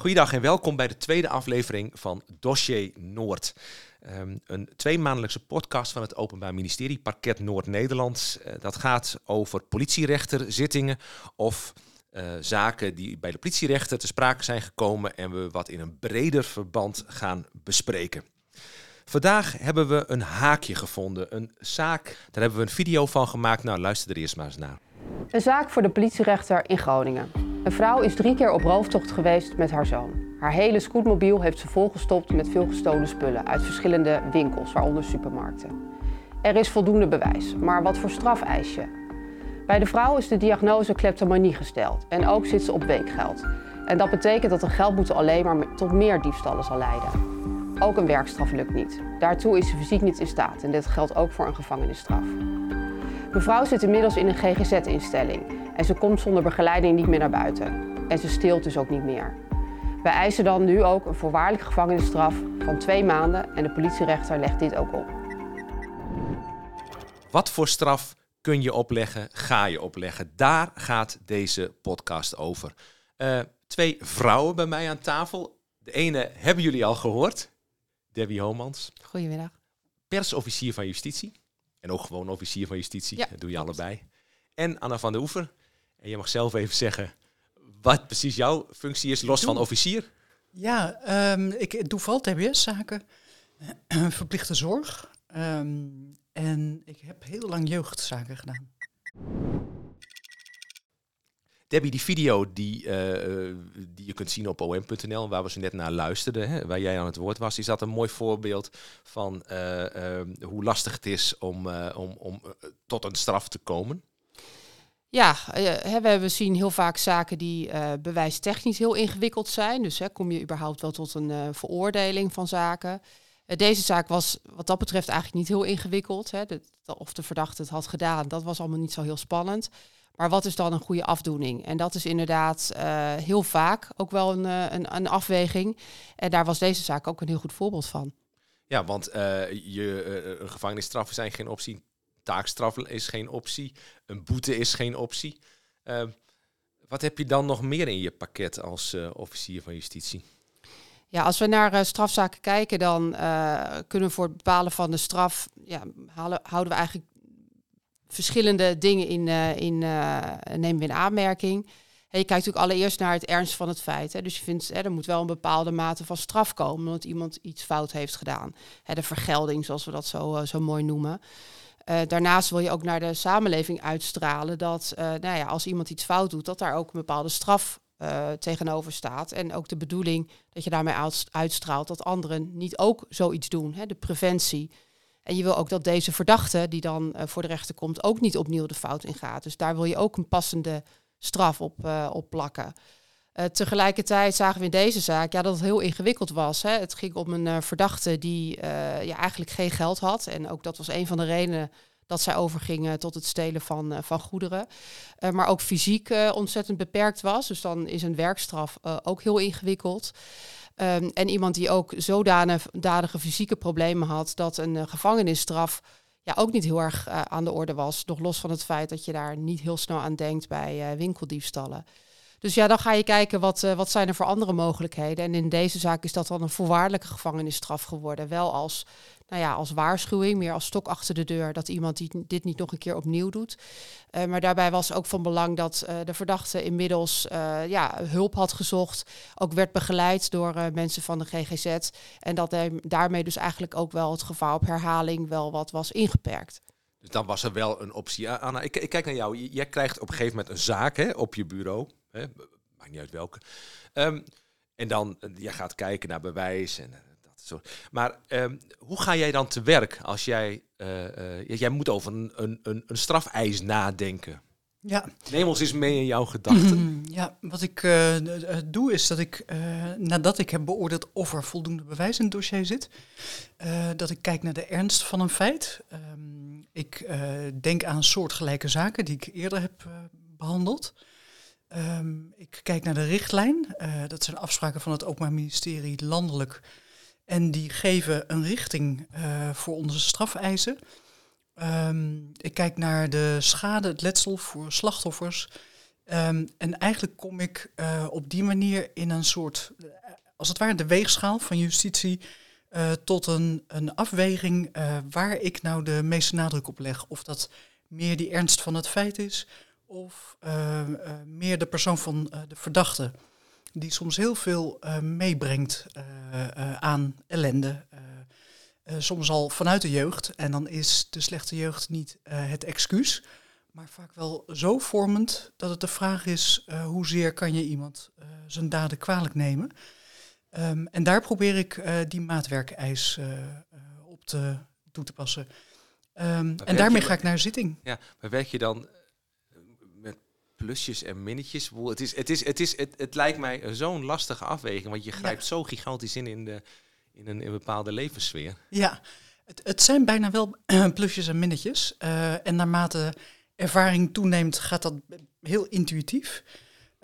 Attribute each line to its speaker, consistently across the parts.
Speaker 1: Goedendag en welkom bij de tweede aflevering van Dossier Noord. Um, een tweemaandelijkse podcast van het Openbaar Ministerie, Parket Noord-Nederland. Uh, dat gaat over politierechterzittingen of uh, zaken die bij de politierechter te sprake zijn gekomen en we wat in een breder verband gaan bespreken. Vandaag hebben we een haakje gevonden, een zaak. Daar hebben we een video van gemaakt. Nou, luister er eerst maar eens naar.
Speaker 2: Een zaak voor de politierechter in Groningen. Een vrouw is drie keer op rooftocht geweest met haar zoon. Haar hele scootmobiel heeft ze volgestopt met veel gestolen spullen uit verschillende winkels, waaronder supermarkten. Er is voldoende bewijs, maar wat voor straf eis je? Bij de vrouw is de diagnose kleptomanie gesteld en ook zit ze op weekgeld. En dat betekent dat een geldboete alleen maar tot meer diefstallen zal leiden. Ook een werkstraf lukt niet. Daartoe is ze fysiek niet in staat en dit geldt ook voor een gevangenisstraf. Mevrouw zit inmiddels in een GGZ-instelling en ze komt zonder begeleiding niet meer naar buiten. En ze steelt dus ook niet meer. Wij eisen dan nu ook een voorwaardelijke gevangenisstraf van twee maanden en de politierechter legt dit ook op.
Speaker 1: Wat voor straf kun je opleggen, ga je opleggen? Daar gaat deze podcast over. Uh, twee vrouwen bij mij aan tafel. De ene hebben jullie al gehoord, Debbie Homans.
Speaker 3: Goedemiddag.
Speaker 1: Persofficier van Justitie. En ook gewoon officier van Justitie. Ja, dat doe je allebei. En Anna van der Oever. En je mag zelf even zeggen wat precies jouw functie is, los van officier.
Speaker 4: Ja, um, ik doe vooral TBS-zaken, verplichte zorg. Um, en ik heb heel lang jeugdzaken gedaan.
Speaker 1: Debbie, die video die, uh, die je kunt zien op om.nl, waar we ze net naar luisterden, hè, waar jij aan het woord was, is dat een mooi voorbeeld van uh, hoe lastig het is om, om, om tot een straf te komen.
Speaker 3: Ja, we zien heel vaak zaken die bewijstechnisch heel ingewikkeld zijn. Dus kom je überhaupt wel tot een veroordeling van zaken. Deze zaak was wat dat betreft eigenlijk niet heel ingewikkeld. Of de verdachte het had gedaan, dat was allemaal niet zo heel spannend. Maar wat is dan een goede afdoening? En dat is inderdaad uh, heel vaak ook wel een, uh, een, een, afweging. En daar was deze zaak ook een heel goed voorbeeld van.
Speaker 1: Ja, want uh, je, een gevangenisstraf zijn geen optie. Taakstraf is geen optie. Een boete is geen optie. wat heb je dan nog meer in je pakket als officier van justitie?
Speaker 3: Ja, als we naar strafzaken kijken, dan kunnen we voor het bepalen van de straf ja, halen, houden we eigenlijk verschillende dingen in, uh, in uh, nemen we in aanmerking. je kijkt natuurlijk allereerst naar het ernst van het feit. Hè. Dus je vindt, hè, er moet wel een bepaalde mate van straf komen, omdat iemand iets fout heeft gedaan. Hè, de vergelding, zoals we dat zo, uh, zo mooi noemen. daarnaast wil je ook naar de samenleving uitstralen dat nou ja, als iemand iets fout doet, dat daar ook een bepaalde straf tegenover staat. En ook de bedoeling dat je daarmee uitstraalt dat anderen niet ook zoiets doen. Hè, de preventie. En je wil ook dat deze verdachte, die dan uh, voor de rechter komt, ook niet opnieuw de fout ingaat. Dus daar wil je ook een passende straf op, uh, op plakken. Uh, tegelijkertijd zagen we in deze zaak ja, dat het heel ingewikkeld was. Hè. Het ging om een verdachte die ja, eigenlijk geen geld had. En ook dat was een van de redenen dat zij overging tot het stelen van, van goederen. maar ook fysiek ontzettend beperkt was. Dus dan is een werkstraf ook heel ingewikkeld. Um, en iemand die ook zodanige fysieke problemen had dat een uh, gevangenisstraf ja, ook niet heel erg uh, aan de orde was. Nog los van het feit dat je daar niet heel snel aan denkt bij uh, winkeldiefstallen. Dus ja, dan ga je kijken wat, wat zijn er voor andere mogelijkheden. En in deze zaak is dat dan een voorwaardelijke gevangenisstraf geworden. Wel als, nou ja, als waarschuwing, meer als stok achter de deur, dat iemand dit niet nog een keer opnieuw doet. Uh, maar daarbij was ook van belang dat uh, de verdachte inmiddels ja, hulp had gezocht. Ook werd begeleid door mensen van de GGZ. En dat daarmee dus eigenlijk ook wel het gevaar op herhaling wel wat was ingeperkt.
Speaker 1: Dus dan was er wel een optie. Anna, ik, ik kijk naar jou. Jij krijgt op een gegeven moment een zaak hè, op je bureau. Hè, maakt niet uit welke. Um, en dan, jij gaat kijken naar bewijs en Maar um, hoe ga jij dan te werk als jij, uh, jij moet over een, een, een, een strafeis nadenken?
Speaker 4: Ja.
Speaker 1: Neem ons eens mee in jouw gedachten.
Speaker 4: Ja, wat ik uh, doe is dat ik, uh, nadat ik heb beoordeeld of er voldoende bewijs in het dossier zit, uh, dat ik kijk naar de ernst van een feit. Um, ik denk aan soortgelijke zaken die ik eerder heb behandeld. Um, ik kijk naar de richtlijn. Dat zijn afspraken van het Openbaar Ministerie landelijk. En die geven een richting uh, voor onze strafeisen. Um, ik kijk naar de schade, het letsel voor slachtoffers. Ehm, en eigenlijk kom ik uh, op die manier in een soort, als het ware de weegschaal van justitie, uh, tot een, een afweging waar ik nou de meeste nadruk op leg. Of dat meer die ernst van het feit is, of meer de persoon van de verdachte, die soms heel veel meebrengt aan ellende. soms al vanuit de jeugd. En dan is de slechte jeugd niet het excuus maar vaak wel zo vormend dat het de vraag is hoezeer kan je iemand zijn daden kwalijk nemen. Um, en daar probeer ik die maatwerkeis op te, toe te passen. Um, en daarmee ga ik naar zitting.
Speaker 1: Ja, maar werk je dan plusjes en minnetjes? Het, is, het, is, het, is, het, het lijkt mij zo'n lastige afweging, want je grijpt ja. zo gigantisch in in, de, in, een, in een bepaalde levenssfeer.
Speaker 4: Ja, het, het zijn bijna wel plusjes en minnetjes. en naarmate ervaring toeneemt, gaat dat heel intuïtief.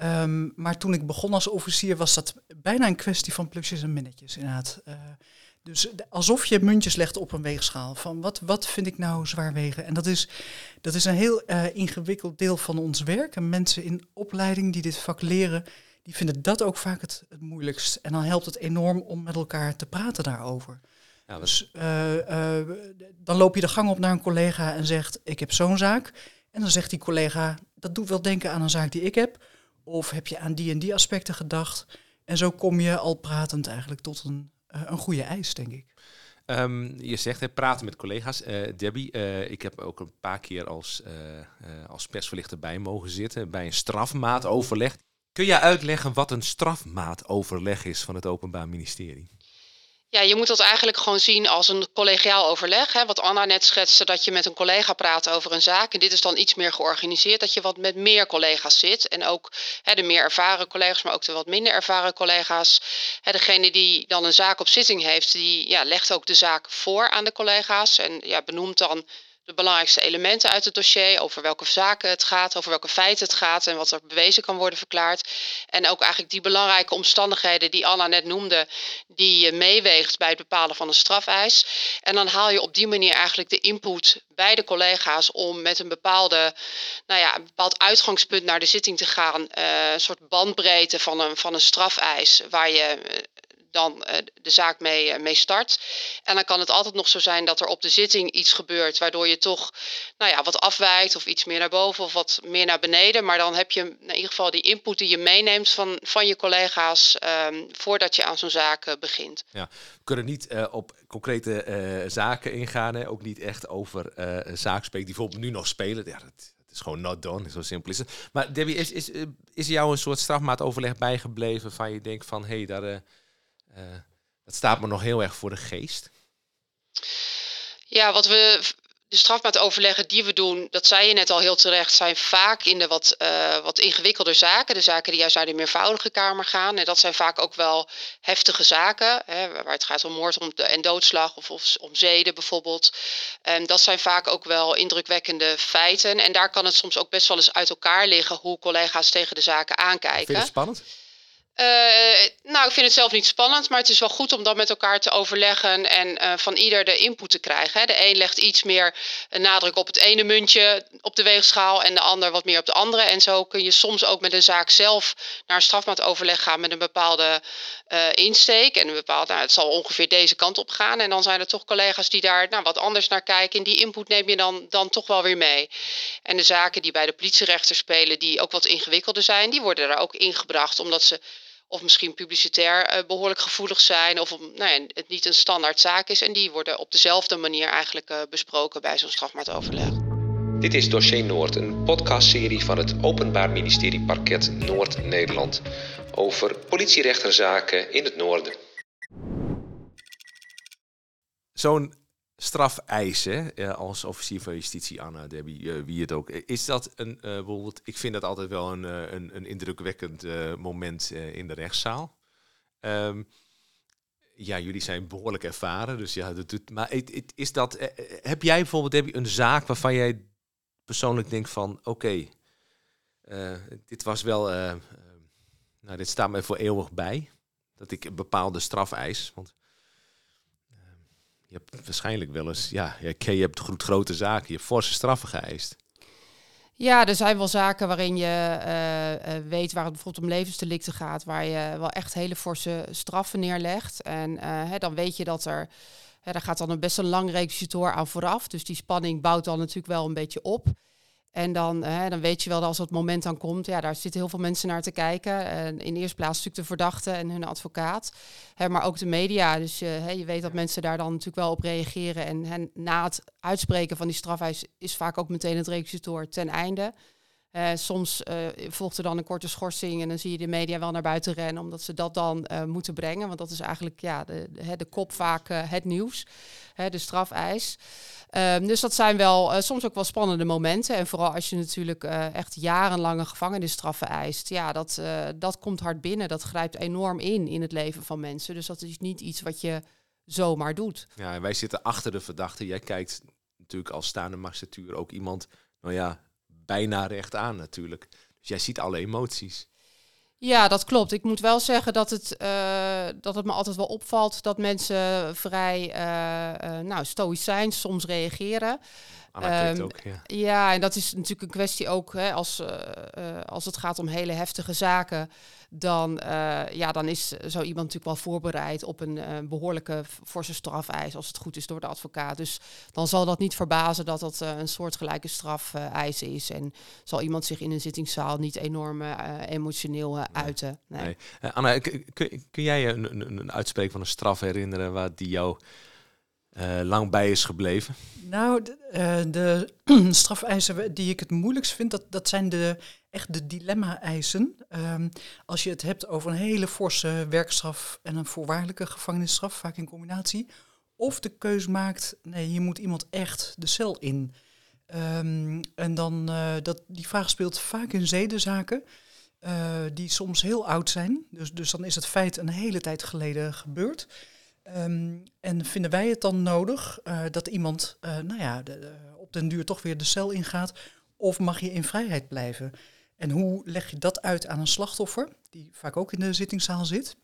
Speaker 4: Um, maar toen ik begon als officier was dat bijna een kwestie van plusjes en minnetjes inderdaad. Uh, dus alsof je muntjes legt op een weegschaal. Van wat, wat vind ik nou zwaar wegen? En dat is, dat is een heel uh, ingewikkeld deel van ons werk. En mensen in opleiding die dit vak leren, die vinden dat ook vaak het, het moeilijkst. En dan helpt het enorm om met elkaar te praten daarover. Ja, dus uh, dan loop je de gang op naar een collega en zegt: Ik heb zo'n zaak. En dan zegt die collega, dat doet wel denken aan een zaak die ik heb. Of heb je aan die en die aspecten gedacht? En zo kom je al pratend eigenlijk tot een, een goede eis, denk ik.
Speaker 1: Um, je zegt hè, praten met collega's. Uh, Debbie, uh, ik heb ook een paar keer als, als persverlichter bij mogen zitten bij een strafmaatoverleg. Kun je uitleggen wat een strafmaatoverleg is van het Openbaar Ministerie?
Speaker 3: Ja, je moet dat eigenlijk gewoon zien als een collegiaal overleg. Hè. Wat Anna net schetste, dat je met een collega praat over een zaak. En dit is dan iets meer georganiseerd, dat je wat met meer collega's zit. En ook hè, de meer ervaren collega's, maar ook de wat minder ervaren collega's. Hè, degene die dan een zaak op zitting heeft, die ja, legt ook de zaak voor aan de collega's. En ja, benoemt dan de belangrijkste elementen uit het dossier, over welke zaken het gaat, over welke feiten het gaat en wat er bewezen kan worden verklaard. En ook eigenlijk die belangrijke omstandigheden die Anna net noemde, die je meeweegt bij het bepalen van een strafeis. En dan haal je op die manier eigenlijk de input bij de collega's om met een, bepaalde, nou ja, een bepaald uitgangspunt naar de zitting te gaan. Uh, een soort bandbreedte van een, van een strafeis waar je eh, dan uh, de zaak mee, uh, mee start. En dan kan het altijd nog zo zijn dat er op de zitting iets gebeurt, waardoor je toch nou ja, wat afwijkt of iets meer naar boven of wat meer naar beneden. Maar dan heb je in ieder geval die input die je meeneemt van, van je collega's um, voordat je aan zo'n zaak uh, begint.
Speaker 1: Ja, we kunnen niet op concrete zaken ingaan, hè? ook niet echt over zaken spreken die bijvoorbeeld nu nog spelen. Ja, dat, is gewoon not done, zo simpel is het. Maar Debbie, is, is, is jou een soort strafmaatoverleg bijgebleven van je denkt van, hé, hey, daar dat staat me nog heel erg voor de geest.
Speaker 3: Ja, wat we de strafmaatoverleggen die we doen, dat zei je net al heel terecht, zijn vaak in de wat, uh, wat ingewikkelder zaken. De zaken die juist naar de meervoudige kamer gaan. En dat zijn vaak ook wel heftige zaken, hè, waar het gaat om moord om en doodslag of, of om zeden bijvoorbeeld. En dat zijn vaak ook wel indrukwekkende feiten. En daar kan het soms ook best wel eens uit elkaar liggen hoe collega's tegen de zaken aankijken.
Speaker 1: Vind je het spannend?
Speaker 3: Uh, nou, ik vind het zelf niet spannend, maar het is wel goed om dat met elkaar te overleggen en uh, van ieder de input te krijgen. Hè. De een legt iets meer nadruk op het ene muntje op de weegschaal en de ander wat meer op de andere. En zo kun je soms ook met een zaak zelf naar een strafmaatoverleg gaan met een bepaalde uh, insteek. En een bepaalde, nou, het zal ongeveer deze kant op gaan. En dan zijn er toch collega's die daar nou, wat anders naar kijken. En die input neem je dan, dan toch wel weer mee. En de zaken die bij de politierechter spelen, die ook wat ingewikkelder zijn, die worden er ook ingebracht omdat ze of misschien publicitair uh, behoorlijk gevoelig zijn, of om, nou ja, het niet een standaard zaak is. En die worden op dezelfde manier eigenlijk uh, besproken bij zo'n strafmaatoverleg.
Speaker 1: Dit is Dossier Noord, een podcastserie van het Openbaar Ministerie Parket Noord-Nederland over politierechterzaken in het noorden. Zo'n strafeisen als officier van justitie, Anna, Debbie, uh, wie het ook. Is dat een, uh, bijvoorbeeld, ik vind dat altijd wel een, een, een, indrukwekkend moment in de rechtszaal. Um, ja, jullie zijn behoorlijk ervaren, dus ja, dat doet. Maar is dat, heb jij bijvoorbeeld Debbie, een zaak waarvan jij persoonlijk denkt van, oké, dit was wel, nou, dit staat mij voor eeuwig bij, dat ik een bepaalde strafeis, want je hebt waarschijnlijk wel eens, ja, je hebt grote zaken, je hebt forse straffen geëist.
Speaker 3: Ja, er zijn wel zaken waarin je uh, weet waar het bijvoorbeeld om levensdelicten gaat, waar je wel echt hele forse straffen neerlegt. En hè, dan weet je dat er, hè, daar gaat dan een best een lang requisitor aan vooraf. Dus die spanning bouwt dan natuurlijk wel een beetje op. En dan, hè, dan weet je wel dat als het moment dan komt, ja, daar zitten heel veel mensen naar te kijken. En in de eerste plaats natuurlijk de verdachte en hun advocaat, hè, maar ook de media. Dus hè, je weet dat mensen daar dan natuurlijk wel op reageren. En, en na het uitspreken van die strafeis is vaak ook meteen het requisitor ten einde. Uh, soms uh, volgt er dan een korte schorsing en dan zie je de media wel naar buiten rennen, omdat ze dat dan uh, moeten brengen. Want dat is eigenlijk ja, de, de, kop vaak het nieuws, de strafeis. Um, dus dat zijn wel soms ook wel spannende momenten. En vooral als je natuurlijk echt jarenlange gevangenisstraffen eist. Ja, dat, dat komt hard binnen. Dat grijpt enorm in in het leven van mensen. Dus dat is niet iets wat je zomaar doet.
Speaker 1: Ja, wij zitten achter de verdachte. Jij kijkt natuurlijk als staande magistratuur ook iemand, nou ja, bijna recht aan natuurlijk. Dus jij ziet alle emoties.
Speaker 3: Ja, dat klopt. Ik moet wel zeggen dat het, uh, dat het me altijd wel opvalt dat mensen vrij uh, uh, nou, stoïcijns soms reageren.
Speaker 1: Um, ook, ja.
Speaker 3: ja, en dat is natuurlijk een kwestie ook hè, als, als het gaat om hele heftige zaken dan, uh, ja, dan is zo iemand natuurlijk wel voorbereid op een behoorlijke forse strafeis, als het goed is door de advocaat. Dus dan zal dat niet verbazen dat dat een soortgelijke strafeis is. En zal iemand zich in een zittingszaal niet enorm emotioneel nee. uiten. Nee.
Speaker 1: nee. Anna, kun, kun jij een, een, een uitspreek van een straf herinneren waar die jou uh, lang bij is gebleven?
Speaker 4: Nou, de, uh, de strafeisen die ik het moeilijkst vind, dat, dat zijn de, echt de dilemma-eisen. Um, als je het hebt over een hele forse werkstraf en een voorwaardelijke gevangenisstraf, vaak in combinatie. Of de keus maakt, nee, je moet iemand echt de cel in. Um, en dan, uh, dat, die vraag speelt vaak in zedenzaken, die soms heel oud zijn. Dus, dus dan is het feit een hele tijd geleden gebeurd. Um, en vinden wij het dan nodig uh, dat iemand uh, nou ja, op den duur toch weer de cel ingaat? Of mag je in vrijheid blijven? En hoe leg je dat uit aan een slachtoffer, die vaak ook in de zittingszaal zit?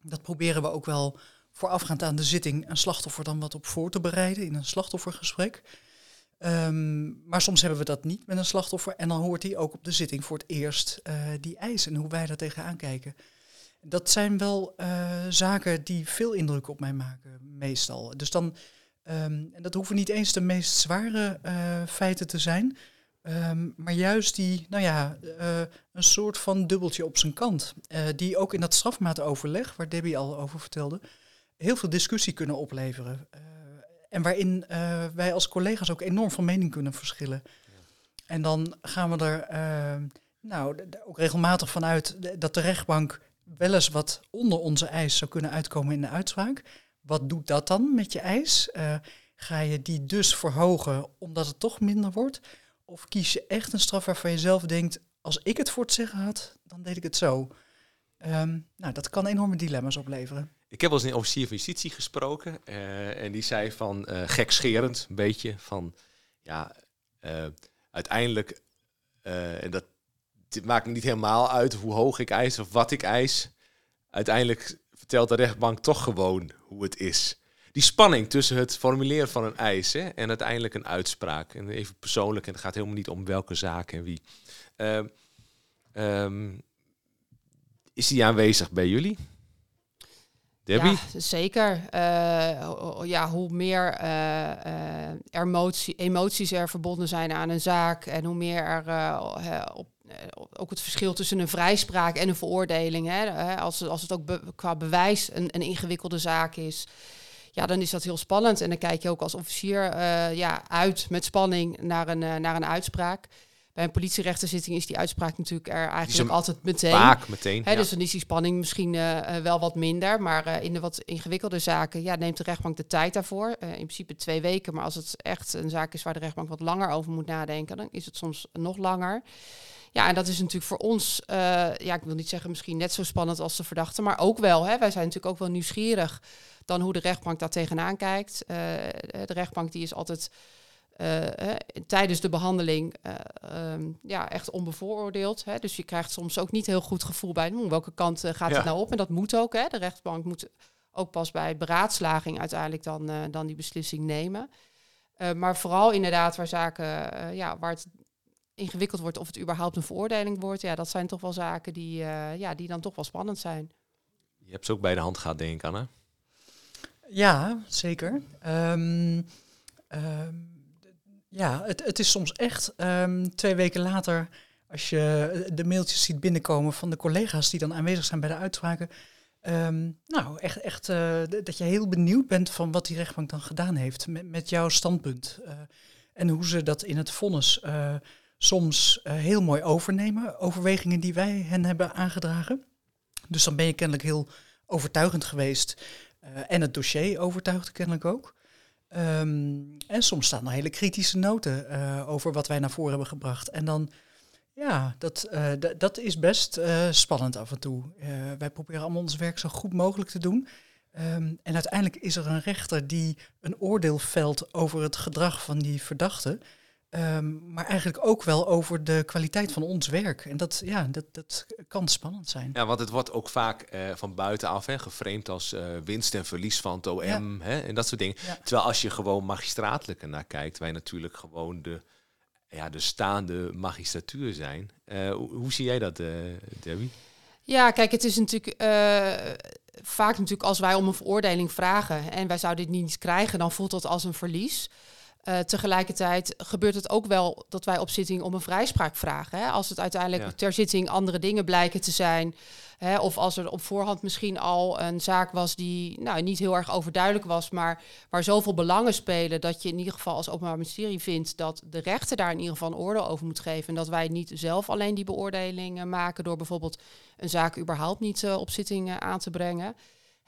Speaker 4: Dat proberen we ook wel voorafgaand aan de zitting een slachtoffer dan wat op voor te bereiden in een slachtoffergesprek. Um, maar soms hebben we dat niet met een slachtoffer en dan hoort hij ook op de zitting voor het eerst uh, die eisen en hoe wij daar tegenaan kijken dat zijn wel uh, zaken die veel indruk op mij maken, meestal. Dus dan, um, en dat hoeven niet eens de meest zware uh, feiten te zijn, um, maar juist die, nou ja, uh, een soort van dubbeltje op zijn kant, die ook in dat strafmaatoverleg, waar Debbie al over vertelde, heel veel discussie kunnen opleveren. en waarin wij als collega's ook enorm van mening kunnen verschillen. Ja. En dan gaan we er ehm, nou, ook regelmatig vanuit dat de rechtbank wel eens wat onder onze eis zou kunnen uitkomen in de uitspraak. Wat doet dat dan met je eis? Uh, ga je die dus verhogen omdat het toch minder wordt? Of kies je echt een straf waarvan je zelf denkt, als ik het voor het zeggen had, dan deed ik het zo. Um, nou, dat kan enorme dilemma's opleveren.
Speaker 1: Ik heb wel eens een officier van justitie gesproken uh, en die zei van uh, gekscherend een beetje van ja, uiteindelijk, en dat het maakt niet helemaal uit hoe hoog ik eis of wat ik eis. Uiteindelijk vertelt de rechtbank toch gewoon hoe het is. Die spanning tussen het formuleren van een eis hè, en uiteindelijk een uitspraak. En even persoonlijk, en het gaat helemaal niet om welke zaak en wie. Uh, um, is die aanwezig bij jullie? Debbie?
Speaker 3: Ja, zeker. Uh, ja, hoe meer uh, emotie, emoties er verbonden zijn aan een zaak en hoe meer er op ook het verschil tussen een vrijspraak en een veroordeling. Hè, als, als het ook be qua bewijs een, een ingewikkelde zaak is, ja, dan is dat heel spannend. En dan kijk je ook als officier uh, ja, uit met spanning naar een, uh, naar een uitspraak. Bij een politierechterzitting is die uitspraak natuurlijk er eigenlijk altijd meteen.
Speaker 1: Vaak meteen.
Speaker 3: Hè, ja. Dus dan is die spanning misschien uh, wel wat minder. Maar in de wat ingewikkelde zaken ja, neemt de rechtbank de tijd daarvoor. in principe twee weken. Maar als het echt een zaak is waar de rechtbank wat langer over moet nadenken, dan is het soms nog langer. Ja, en dat is natuurlijk voor ons, uh, ja, ik wil niet zeggen misschien net zo spannend als de verdachte, maar ook wel. Hè, wij zijn natuurlijk ook wel nieuwsgierig dan hoe de rechtbank daar tegenaan kijkt. Uh, de rechtbank die is altijd uh, tijdens de behandeling um, ja, echt onbevooroordeeld. Hè. Dus je krijgt soms ook niet heel goed gevoel bij hm, welke kant gaat ja. het nou op. En dat moet ook. Hè. De rechtbank moet ook pas bij beraadslaging uiteindelijk dan, dan die beslissing nemen. maar vooral inderdaad waar zaken, ja, waar het ingewikkeld wordt of het überhaupt een veroordeling wordt, ja, dat zijn toch wel zaken die, uh, ja, die dan toch wel spannend zijn.
Speaker 1: Je hebt ze ook bij de hand gehad, denk ik, Anne.
Speaker 4: Ja, zeker. Um, ja, het, het is soms echt um, twee weken later, als je de mailtjes ziet binnenkomen van de collega's die dan aanwezig zijn bij de uitspraken. Um, nou, echt, echt uh, dat je heel benieuwd bent van wat die rechtbank dan gedaan heeft met, met jouw standpunt. Uh, en hoe ze dat in het vonnis uh, soms heel mooi overnemen, overwegingen die wij hen hebben aangedragen. Dus dan ben je kennelijk heel overtuigend geweest. en het dossier overtuigde kennelijk ook. Um, en soms staan er hele kritische noten uh, over wat wij naar voren hebben gebracht. En dan, ja, dat, dat is best spannend af en toe. wij proberen allemaal ons werk zo goed mogelijk te doen. Um, en uiteindelijk is er een rechter die een oordeel velt over het gedrag van die verdachte. Um, maar eigenlijk ook wel over de kwaliteit van ons werk. En dat, ja, dat, dat kan spannend zijn.
Speaker 1: Ja, want het wordt ook vaak uh, van buitenaf hè, geframed als uh, winst en verlies van het OM ja. hè, en dat soort dingen. Ja. Terwijl als je gewoon magistraatelijke naar kijkt, wij natuurlijk gewoon de, ja, de staande magistratuur zijn. Uh, hoe, hoe, zie jij dat, Debbie?
Speaker 3: Ja, kijk, het is natuurlijk vaak natuurlijk als wij om een veroordeling vragen en wij zouden dit niet krijgen, dan voelt dat als een verlies. Uh, tegelijkertijd gebeurt het ook wel dat wij op zitting om een vrijspraak vragen. Hè? Als het uiteindelijk ja. ter zitting andere dingen blijken te zijn. Hè? Of als er op voorhand misschien al een zaak was die nou, niet heel erg overduidelijk was, maar waar zoveel belangen spelen dat je in ieder geval als Openbaar Ministerie vindt dat de rechter daar in ieder geval een oordeel over moet geven. En dat wij niet zelf alleen die beoordelingen maken door bijvoorbeeld een zaak überhaupt niet uh, op zitting uh, aan te brengen.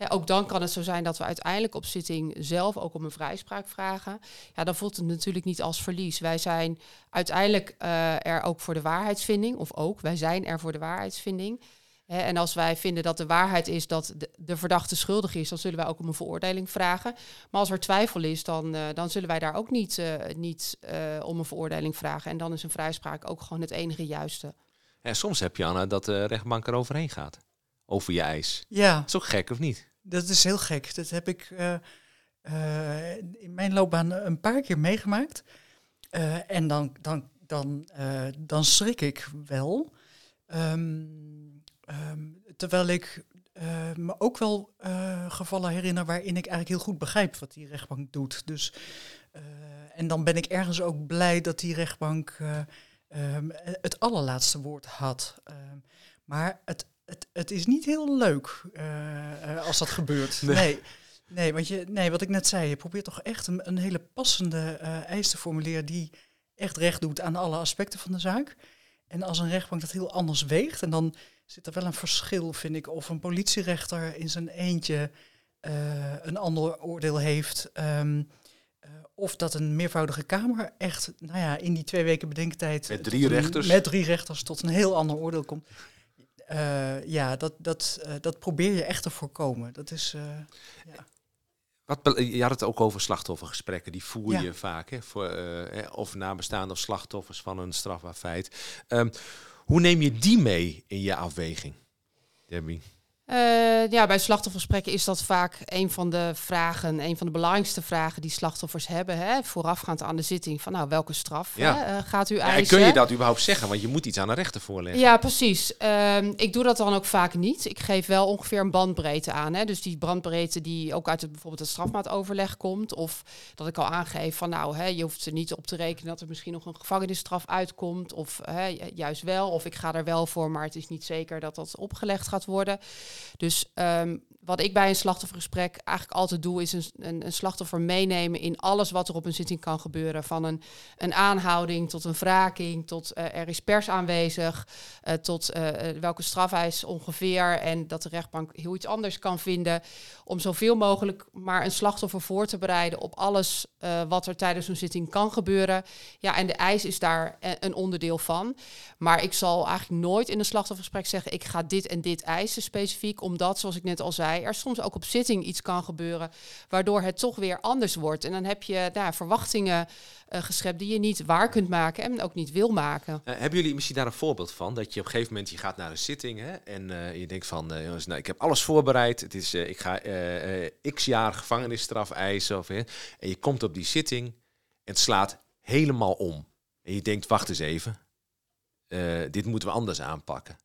Speaker 3: Ook dan kan het zo zijn dat we uiteindelijk op zitting zelf ook om een vrijspraak vragen. Ja, dan voelt het natuurlijk niet als verlies. Wij zijn uiteindelijk uh, er ook voor de waarheidsvinding, of ook, wij zijn er voor de waarheidsvinding. Hè, en als wij vinden dat de waarheid is dat de, de, verdachte schuldig is, dan zullen wij ook om een veroordeling vragen. Maar als er twijfel is, dan, uh, dan zullen wij daar ook niet, uh, niet om een veroordeling vragen. En dan is een vrijspraak ook gewoon het enige juiste.
Speaker 1: En soms heb je, Anna, dat de rechtbank er overheen gaat. Over je eis.
Speaker 4: Ja.
Speaker 1: Dat is ook gek, of niet?
Speaker 4: Dat is heel gek. Dat heb ik uh, uh, in mijn loopbaan een paar keer meegemaakt. Uh, en dan, dan, dan, dan schrik ik wel. Um, um, terwijl ik me ook wel gevallen herinner waarin ik eigenlijk heel goed begrijp wat die rechtbank doet. Dus, en dan ben ik ergens ook blij dat die rechtbank um, het allerlaatste woord had. maar het, het, het is niet heel leuk uh, als dat gebeurt. Nee. nee. Nee, want je, nee, wat ik net zei, je probeert toch echt een, een hele passende uh, eis te formuleren die echt recht doet aan alle aspecten van de zaak. En als een rechtbank dat heel anders weegt, en dan zit er wel een verschil, vind ik, of een politierechter in zijn eentje uh, een ander oordeel heeft. Um, of dat een meervoudige kamer echt, nou ja, in die twee weken bedenktijd.
Speaker 1: Met drie rechters.
Speaker 4: Een, met drie rechters tot een heel ander oordeel komt. Uh, ja, dat, dat, uh, dat probeer je echt te voorkomen. Dat is, uh, ja.
Speaker 1: Wat, je had het ook over slachtoffergesprekken, die voer je ja. vaak, hè, voor, of nabestaanden of slachtoffers van een strafbaar feit. Um, hoe neem je die mee in je afweging, Debbie?
Speaker 3: Uh, ja, bij slachtoffergesprekken is dat vaak een van de vragen, een van de belangrijkste vragen die slachtoffers hebben, hè, voorafgaand aan de zitting. Van nou, welke straf ja. hè, uh, gaat u ja, eisen?
Speaker 1: kun je dat überhaupt zeggen? Want je moet iets aan de rechter voorleggen.
Speaker 3: Ja, precies. Uh, ik doe dat dan ook vaak niet. Ik geef wel ongeveer een bandbreedte aan. Hè. Dus die bandbreedte die ook uit het, bijvoorbeeld het strafmaatoverleg komt. Of dat ik al aangeef van nou, hè, je hoeft er niet op te rekenen dat er misschien nog een gevangenisstraf uitkomt. Of hè, juist wel. Of ik ga er wel voor, maar het is niet zeker dat dat opgelegd gaat worden. Dus um, wat ik bij een slachtoffergesprek eigenlijk altijd doe, is een, een, een, slachtoffer meenemen in alles wat er op een zitting kan gebeuren. Van een, een aanhouding tot een wraking, tot uh, er is pers aanwezig, uh, tot uh, welke strafeis ongeveer. En dat de rechtbank heel iets anders kan vinden. Om zoveel mogelijk maar een slachtoffer voor te bereiden op alles wat er tijdens zo'n zitting kan gebeuren. Ja, en de eis is daar een onderdeel van. Maar ik zal eigenlijk nooit in een slachtoffergesprek zeggen, ik ga dit en dit eisen specifiek. Omdat, zoals ik net al zei, er soms ook op zitting iets kan gebeuren, waardoor het toch weer anders wordt. En dan heb je nou, verwachtingen uh, geschept die je niet waar kunt maken en ook niet wil maken.
Speaker 1: Uh, hebben jullie misschien daar een voorbeeld van? Dat je op een gegeven moment je gaat naar een zitting hè, en uh, je denkt van, jongens, nou, ik heb alles voorbereid. Het is, ik ga x jaar gevangenisstraf eisen. Of, en je komt op die zitting en het slaat helemaal om. En je denkt, wacht eens even, dit moeten we anders aanpakken.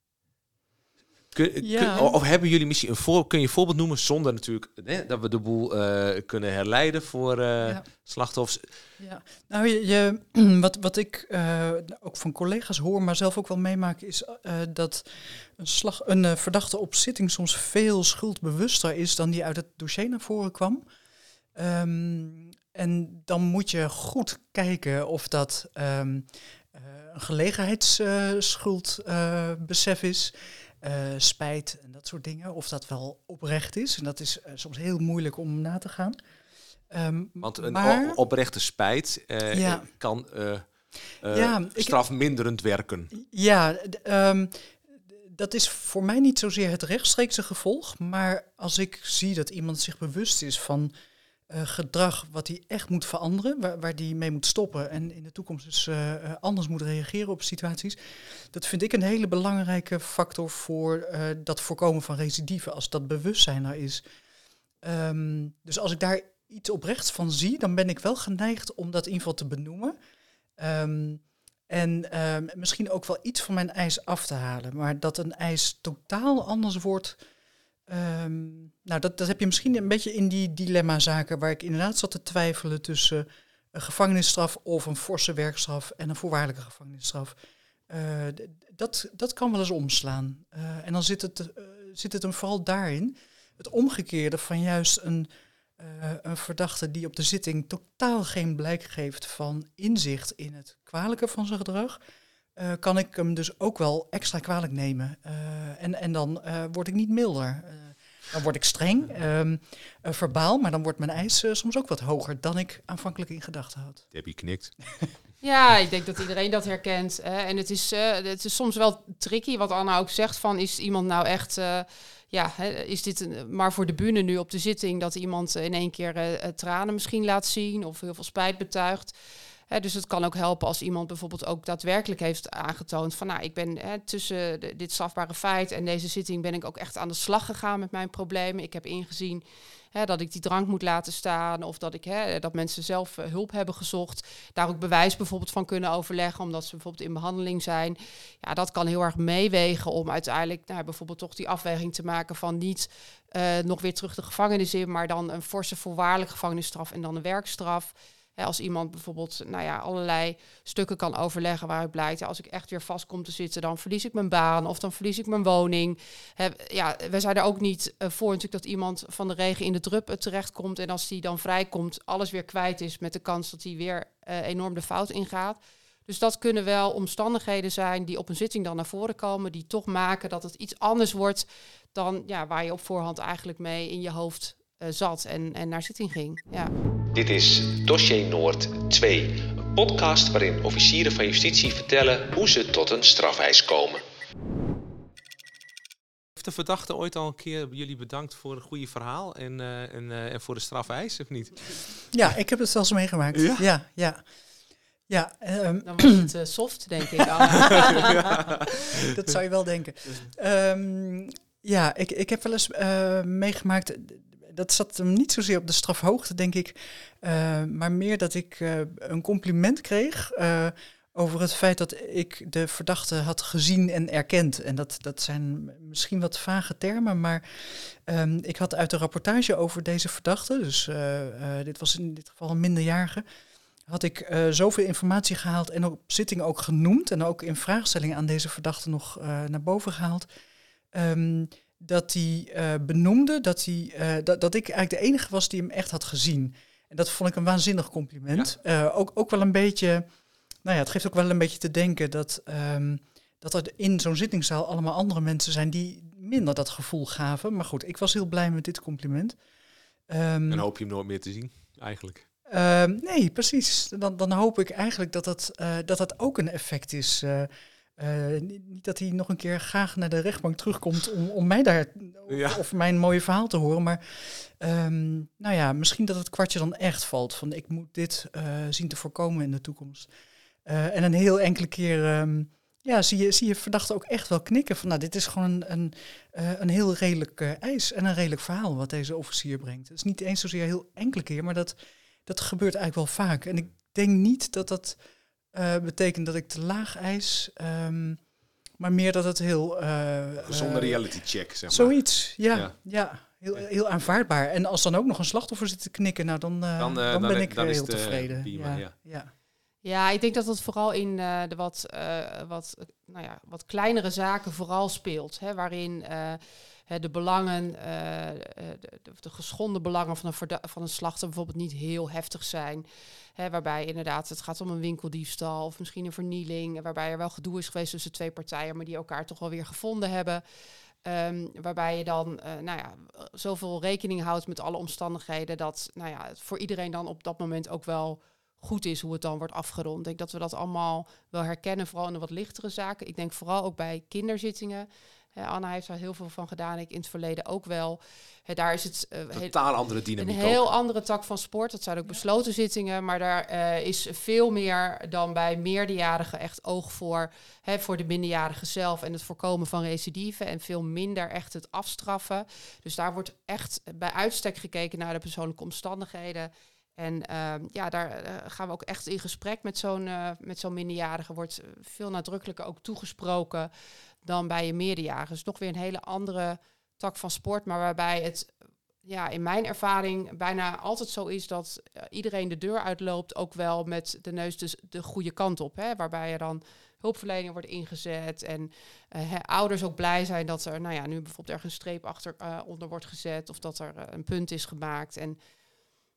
Speaker 1: Kun,
Speaker 4: Ja.
Speaker 1: kun- of hebben jullie misschien een voor, kun je een voorbeeld noemen zonder natuurlijk hè, dat we de boel eh, kunnen herleiden voor eh,
Speaker 4: Ja.
Speaker 1: slachtoffers?
Speaker 4: Ja, nou, je, je- wat, wat ik eh, ook van collega's hoor, maar zelf ook wel meemaak, is dat een, slag, een verdachte op zitting soms veel schuldbewuster is dan die uit het dossier naar voren kwam. Ehm, en dan moet je goed kijken of dat eh, een gelegenheidsschuldbesef is, eh, spijt en dat soort dingen, of dat wel oprecht is. En dat is eh, soms heel moeilijk om na te gaan. Ehm,
Speaker 1: Want een
Speaker 4: maar-
Speaker 1: oprechte spijt eh,
Speaker 4: Ja.
Speaker 1: kan
Speaker 4: ik-
Speaker 1: strafminderend werken.
Speaker 4: Ja, ehm, dat is voor mij niet zozeer het rechtstreekse gevolg. Maar als ik zie dat iemand zich bewust is van eh, gedrag wat hij echt moet veranderen, waar, die mee moet stoppen en in de toekomst dus eh, eh, anders moet reageren op situaties. Dat vind ik een hele belangrijke factor voor eh, dat voorkomen van recidive, als dat bewustzijn er is. Ehm, dus als ik daar iets oprechts van zie, dan ben ik wel geneigd om dat in ieder geval te benoemen. Ehm, en ehm, misschien ook wel iets van mijn eis af te halen. Maar dat een eis totaal anders wordt. Ehm, nou, dat, dat heb je misschien een beetje in die dilemma-zaken waar ik inderdaad zat te twijfelen tussen een gevangenisstraf of een forse werkstraf en een voorwaardelijke gevangenisstraf. Eh, dat, dat kan wel eens omslaan. Eh, en dan zit het, eh, zit het hem vooral daarin. Het omgekeerde van juist een, een verdachte die op de zitting totaal geen blijk geeft van inzicht in het kwalijke van zijn gedrag, eh, kan ik hem dus ook wel extra kwalijk nemen. Eh, en, en dan eh, word ik niet milder. Eh, dan word ik streng, ehm, eh, verbaal, maar dan wordt mijn eis soms ook wat hoger dan ik aanvankelijk in gedachten had.
Speaker 1: Debbie knikt.
Speaker 3: Ja, ik denk dat iedereen dat herkent. Hè. En het is, eh, het is soms wel tricky, wat Anna ook zegt, van is iemand nou echt... eh, ja, hè, is dit een, maar voor de bühne nu op de zitting... dat iemand in één keer tranen misschien laat zien... of heel veel spijt betuigt. Dus het kan ook helpen als iemand bijvoorbeeld ook daadwerkelijk heeft aangetoond... van nou, ik ben tussen dit strafbare feit en deze zitting... ben ik ook echt aan de slag gegaan met mijn problemen. Ik heb ingezien dat ik die drank moet laten staan... of dat, ik, dat mensen zelf eh, hulp hebben gezocht daar ook bewijs bijvoorbeeld van kunnen overleggen, omdat ze bijvoorbeeld in behandeling zijn. Ja, dat kan heel erg meewegen om uiteindelijk nou, bijvoorbeeld toch die afweging te maken van niet eh, nog weer terug de gevangenis in, maar dan een forse voorwaardelijke gevangenisstraf en dan een werkstraf. Als iemand bijvoorbeeld nou ja, allerlei stukken kan overleggen waaruit blijkt, als ik echt weer vast kom te zitten, dan verlies ik mijn baan of dan verlies ik mijn woning. Hè, ja, we zijn er ook niet eh, voor natuurlijk dat iemand van de regen in de drup eh, terechtkomt en als die dan vrijkomt, alles weer kwijt is met de kans dat hij weer eh, enorm de fout ingaat. Dus dat kunnen wel omstandigheden zijn die op een zitting dan naar voren komen, die toch maken dat het iets anders wordt dan ja, waar je op voorhand eigenlijk mee in je hoofd zat en, en naar zitting ging. Ja.
Speaker 1: Dit is Dossier Noord 2, een podcast waarin officieren van justitie vertellen hoe ze tot een strafeis komen. Heeft de verdachte ooit al een keer jullie bedankt voor een goede verhaal en, eh, en, eh, en voor de strafeis, of niet?
Speaker 4: Ja, ik heb het zelfs meegemaakt.
Speaker 1: Ja?
Speaker 4: Ja, ja. ja. ehm,
Speaker 3: Dan was het eh, soft, denk ik.
Speaker 4: Dat zou je wel denken. Ehm, ja, ik, ik heb wel eens eh, meegemaakt. Dat zat hem niet zozeer op de strafhoogte, denk ik. eh, maar meer dat ik eh, een compliment kreeg. eh, over het feit dat ik de verdachte had gezien en erkend. En dat, dat zijn misschien wat vage termen, maar ehm, ik had uit de rapportage over deze verdachte, dus dit was in dit geval een minderjarige, had ik zoveel informatie gehaald en op zitting ook genoemd en ook in vraagstellingen aan deze verdachte nog naar boven gehaald. ehm, dat hij eh, benoemde dat, hij, eh, dat, dat ik eigenlijk de enige was die hem echt had gezien. En dat vond ik een waanzinnig compliment. Eh, ook, ook wel een beetje, nou ja, het geeft ook wel een beetje te denken dat, ehm, dat er in zo'n zittingszaal allemaal andere mensen zijn die minder dat gevoel gaven. Maar goed, ik was heel blij met dit compliment. Ehm,
Speaker 1: Dan hoop je hem nooit meer te zien, eigenlijk.
Speaker 4: Ehm, nee, precies. Dan, dan hoop ik eigenlijk dat dat, dat dat ook een effect is. Eh, niet, dat hij nog een keer graag naar de rechtbank terugkomt om, om mij daar
Speaker 1: Ja.
Speaker 4: of mijn mooie verhaal te horen. Maar ehm, nou ja, misschien dat het kwartje dan echt valt van ik moet dit eh, zien te voorkomen in de toekomst. Eh, en een heel enkele keer ehm, ja, zie, je, zie je verdachten ook echt wel knikken van nou, dit is gewoon een, een, een heel redelijk eis en een redelijk verhaal wat deze officier brengt. Het is niet eens zozeer heel enkele keer, maar dat, dat gebeurt eigenlijk wel vaak. En ik denk niet dat dat uh, betekent dat ik te laag eis. Um, maar meer dat het heel... Uh,
Speaker 1: Gezonde reality check, zeg maar.
Speaker 4: Zoiets, ja. ja. Heel, heel aanvaardbaar. En als dan ook nog een slachtoffer zit te knikken, nou dan, dan, dan, ben ik dan heel tevreden.
Speaker 1: ja. ja. ja.
Speaker 3: Ja, ik denk dat dat vooral in uh, de wat, uh, wat, nou ja, wat kleinere zaken vooral speelt. Hè, waarin uh, de belangen, de, de, geschonden belangen van een, van een slachter bijvoorbeeld niet heel heftig zijn. Hè, waarbij inderdaad het gaat om een winkeldiefstal of misschien een vernieling. Waarbij er wel gedoe is geweest tussen twee partijen, maar die elkaar toch wel weer gevonden hebben. Um, waarbij je dan nou ja, zoveel rekening houdt met alle omstandigheden dat nou ja, het voor iedereen dan op dat moment ook wel goed is hoe het dan wordt afgerond. Ik denk dat we dat allemaal wel herkennen, vooral in de wat lichtere zaken. Ik denk vooral ook bij kinderzittingen. Anna heeft daar heel veel van gedaan. Ik in het verleden ook wel. daar is het
Speaker 1: uh, totaal andere dynamiek.
Speaker 3: Een heel andere tak van sport. Dat zijn ook besloten zittingen, maar daar uh, is veel meer dan bij meerderjarigen echt oog voor, hè, voor de minderjarigen zelf en het voorkomen van recidive en veel minder echt het afstraffen. Dus daar wordt echt bij uitstek gekeken naar de persoonlijke omstandigheden en ehm, ja, daar eh, gaan we ook echt in gesprek met zo'n uh, met zo'n minderjarige. Wordt veel nadrukkelijker ook toegesproken dan bij een meerderjarige. Dus nog weer een hele andere tak van sport, maar waarbij het ja, in mijn ervaring bijna altijd zo is dat uh, iedereen de deur uitloopt, ook wel met de neus dus de goede kant op. Hè? Waarbij er dan hulpverlening wordt ingezet en ouders ook blij zijn dat er nou ja, nu bijvoorbeeld ergens een streep achter onder wordt gezet of dat er een punt is gemaakt. En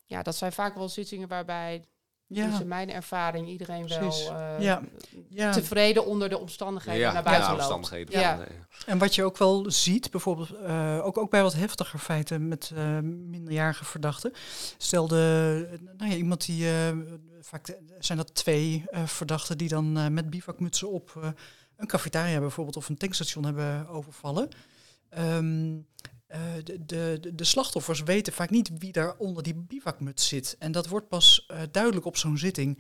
Speaker 3: ja, dat zijn vaak wel zittingen waarbij, ja. dus in mijn ervaring, iedereen wel uh, ja. Ja. tevreden onder de omstandigheden ja. naar buiten ja, omstandigheden. Ja.
Speaker 4: En wat je ook wel ziet, bijvoorbeeld uh, ook, ook bij wat heftiger feiten met uh, minderjarige verdachten. Stel de, nou ja, iemand die, vaak zijn dat twee verdachten die dan met bivakmutsen op een cafetaria bijvoorbeeld of een tankstation hebben overvallen. Um, uh, de, de, de, slachtoffers weten vaak niet wie daar onder die bivakmuts zit. En dat wordt pas uh, duidelijk op zo'n zitting.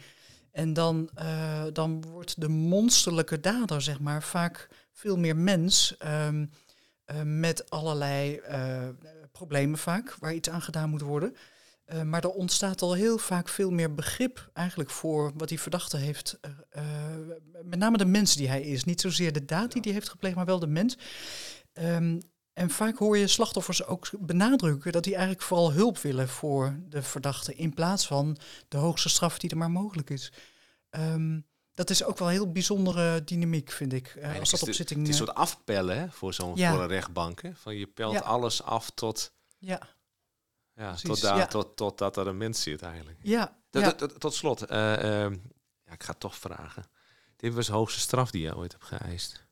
Speaker 4: En dan, uh, dan wordt de monsterlijke dader, zeg maar, vaak veel meer mens. Um, met allerlei problemen vaak, waar iets aan gedaan moet worden. maar er ontstaat al heel vaak veel meer begrip eigenlijk voor wat die verdachte heeft. met name de mens die hij is. Niet zozeer de daad die hij heeft gepleegd, maar wel de mens. Um, en vaak hoor je slachtoffers ook benadrukken dat die eigenlijk vooral hulp willen voor de verdachte in plaats van de hoogste straf die er maar mogelijk is. Um, dat is ook wel een heel bijzondere dynamiek, vind ik. Uh, als dat op zitting.
Speaker 1: Het is een soort afpellen hè, voor zo'n ja. voor een rechtbank. Hè? Van je pelt alles af tot. Ja. Ja, tot, daar, ja. Tot, tot dat er een mens zit eigenlijk.
Speaker 4: Ja.
Speaker 1: Tot, tot, tot slot, uh, uh, ja, ik ga toch vragen. Dit was de hoogste straf die je ooit hebt geëist.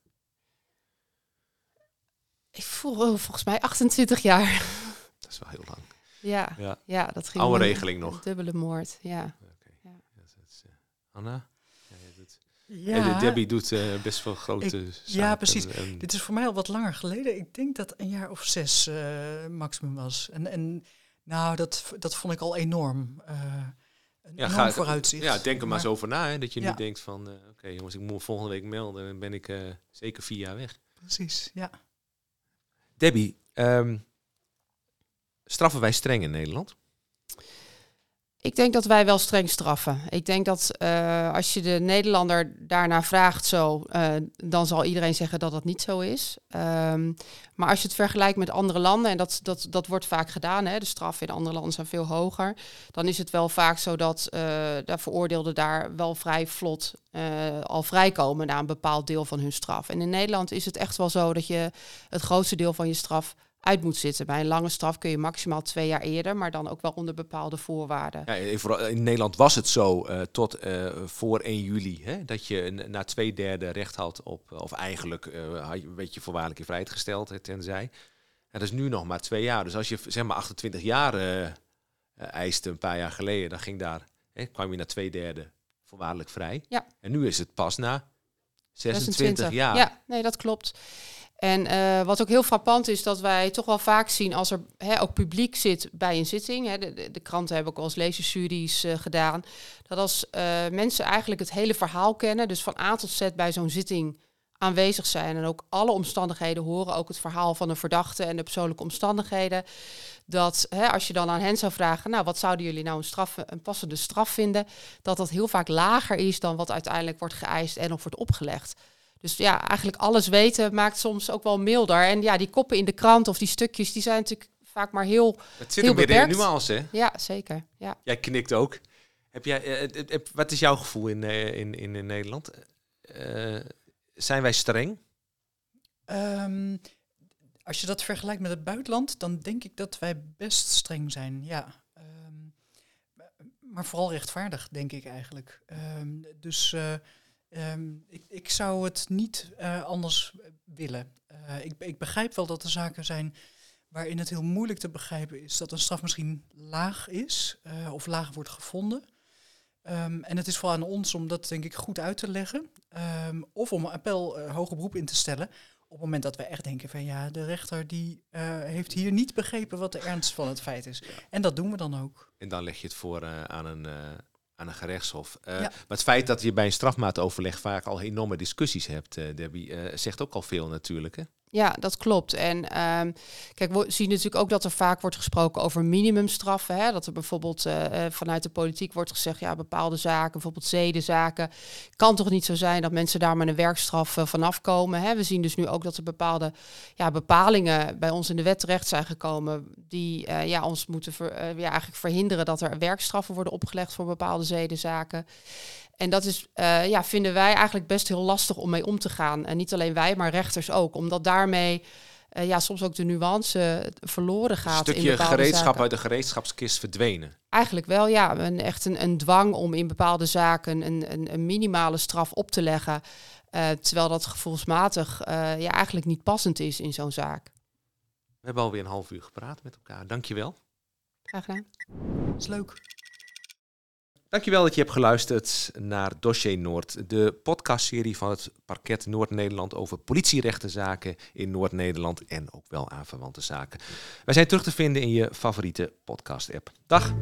Speaker 3: Ik voel volgens mij 28 jaar.
Speaker 1: Dat is wel heel lang.
Speaker 3: Ja, ja. ja dat ging.
Speaker 1: Oude regeling nog.
Speaker 3: Dubbele moord, ja. Okay. ja.
Speaker 1: is, uh, Anna? Ja, Debbie doet uh, best wel grote ik,
Speaker 4: Ja, precies. Dit is voor mij al wat langer geleden. Ik denk dat een jaar of zes uh, maximum was. En, en nou, dat, dat vond ik al enorm. Uh, een ja, ga, vooruitzicht.
Speaker 1: Ja, denk er maar, eens over na. Hè, dat je ja. nu denkt van, oké okay, jongens, ik moet volgende week melden. Dan ben ik zeker vier jaar weg.
Speaker 4: Precies, ja.
Speaker 1: Debbie, um, straffen wij streng in Nederland?
Speaker 3: Ik denk dat wij wel streng straffen. Ik denk dat uh, als je de Nederlander daarna vraagt zo, uh, dan zal iedereen zeggen dat dat niet zo is. Um, maar als je het vergelijkt met andere landen, en dat, dat, dat wordt vaak gedaan, hè, de straffen in andere landen zijn veel hoger, dan is het wel vaak zo dat uh, de veroordeelden daar wel vrij vlot al vrijkomen na een bepaald deel van hun straf. En in Nederland is het echt wel zo dat je het grootste deel van je straf uit moet zitten. Bij een lange straf kun je maximaal twee jaar eerder, maar dan ook wel onder bepaalde voorwaarden.
Speaker 1: Ja, in Nederland was het zo uh, tot uh, voor 1 juli hè, dat je na twee derde recht had op, of eigenlijk uh, had je een beetje voorwaardelijk in vrijheid gesteld, tenzij. En dat is nu nog maar twee jaar. Dus als je zeg maar 28 jaar eiste een paar jaar geleden, dan ging daar, hè, kwam je na twee derde voorwaardelijk vrij.
Speaker 3: Ja.
Speaker 1: En nu is het pas na 26, 26. jaar.
Speaker 3: Ja, nee, dat klopt. En uh, wat ook heel frappant is, dat wij toch wel vaak zien als er hè, ook publiek zit bij een zitting. Hè, de, de, kranten hebben ook al eens lezersjuries uh, gedaan. Dat als uh, mensen eigenlijk het hele verhaal kennen, dus van A tot Z bij zo'n zitting aanwezig zijn en ook alle omstandigheden horen, ook het verhaal van de verdachte en de persoonlijke omstandigheden. Dat hè, als je dan aan hen zou vragen, nou wat zouden jullie nou een, straf, een passende straf vinden, dat dat heel vaak lager is dan wat uiteindelijk wordt geëist en of wordt opgelegd. Dus ja, eigenlijk alles weten maakt soms ook wel milder. En ja, die koppen in de krant of die stukjes, die zijn natuurlijk vaak maar heel.
Speaker 1: Het zit
Speaker 3: heel
Speaker 1: er weer in de
Speaker 3: beperkt.
Speaker 1: nuance, hè?
Speaker 3: Ja, zeker. Ja.
Speaker 1: Jij knikt ook. Heb jij, eh, eh, eh, wat is jouw gevoel in, in, in, in Nederland? Eh, zijn wij streng?
Speaker 4: Ehm, als je dat vergelijkt met het buitenland, dan denk ik dat wij best streng zijn. Ja. Ehm, maar vooral rechtvaardig, denk ik eigenlijk. Ehm, dus eh, ehm, ik, ik zou het niet eh, anders willen. Eh, ik, ik begrijp wel dat er zaken zijn waarin het heel moeilijk te begrijpen is dat een straf misschien laag is eh, of laag wordt gevonden. Ehm, en het is vooral aan ons om dat denk ik goed uit te leggen. Ehm, of om een appel hoger beroep in te stellen. Op het moment dat we echt denken van ja, de rechter die heeft hier niet begrepen wat de ernst van het feit is. En dat doen we dan ook.
Speaker 1: En dan leg je het voor aan, een, aan een gerechtshof. Eh,
Speaker 4: Ja.
Speaker 1: Maar het feit dat je bij een strafmaatoverleg vaak al enorme discussies hebt, eh, Debbie, eh, zegt ook al veel natuurlijk. Hè?
Speaker 3: Ja, dat klopt. En ehm, kijk, we zien natuurlijk ook dat er vaak wordt gesproken over minimumstraffen. Hè? Dat er bijvoorbeeld eh, eh, vanuit de politiek wordt gezegd, ja, bepaalde zaken, bijvoorbeeld zedenzaken, kan toch niet zo zijn dat mensen daar met een werkstraf eh, vanaf komen. Hè? We zien dus nu ook dat er bepaalde ja, bepalingen bij ons in de wet terecht zijn gekomen die ja, ons moeten ja, eigenlijk verhinderen dat er werkstraffen worden opgelegd voor bepaalde zedenzaken. En dat is, ja, vinden wij eigenlijk best heel lastig om mee om te gaan. En niet alleen wij, maar rechters ook. Omdat daarmee eh, ja, soms ook de nuance verloren
Speaker 1: Een
Speaker 3: gaat. in
Speaker 1: stukje gereedschap
Speaker 3: zaken.
Speaker 1: uit de gereedschapskist verdwenen.
Speaker 3: Eigenlijk wel, ja. Een, echt een, een dwang om in bepaalde zaken een, een, een minimale straf op te leggen. eh, terwijl dat gevoelsmatig eh, ja, eigenlijk niet passend is in zo'n zaak.
Speaker 1: We hebben alweer een half uur gepraat met elkaar. Dankjewel.
Speaker 3: Graag gedaan.
Speaker 4: Dat is leuk.
Speaker 1: Dankjewel dat je hebt geluisterd naar Dossier Noord, de podcastserie van het Parket Noord-Nederland over politierechtenzaken in Noord-Nederland en ook wel aanverwante zaken. Wij zijn terug te vinden in je favoriete podcast-app. Dag!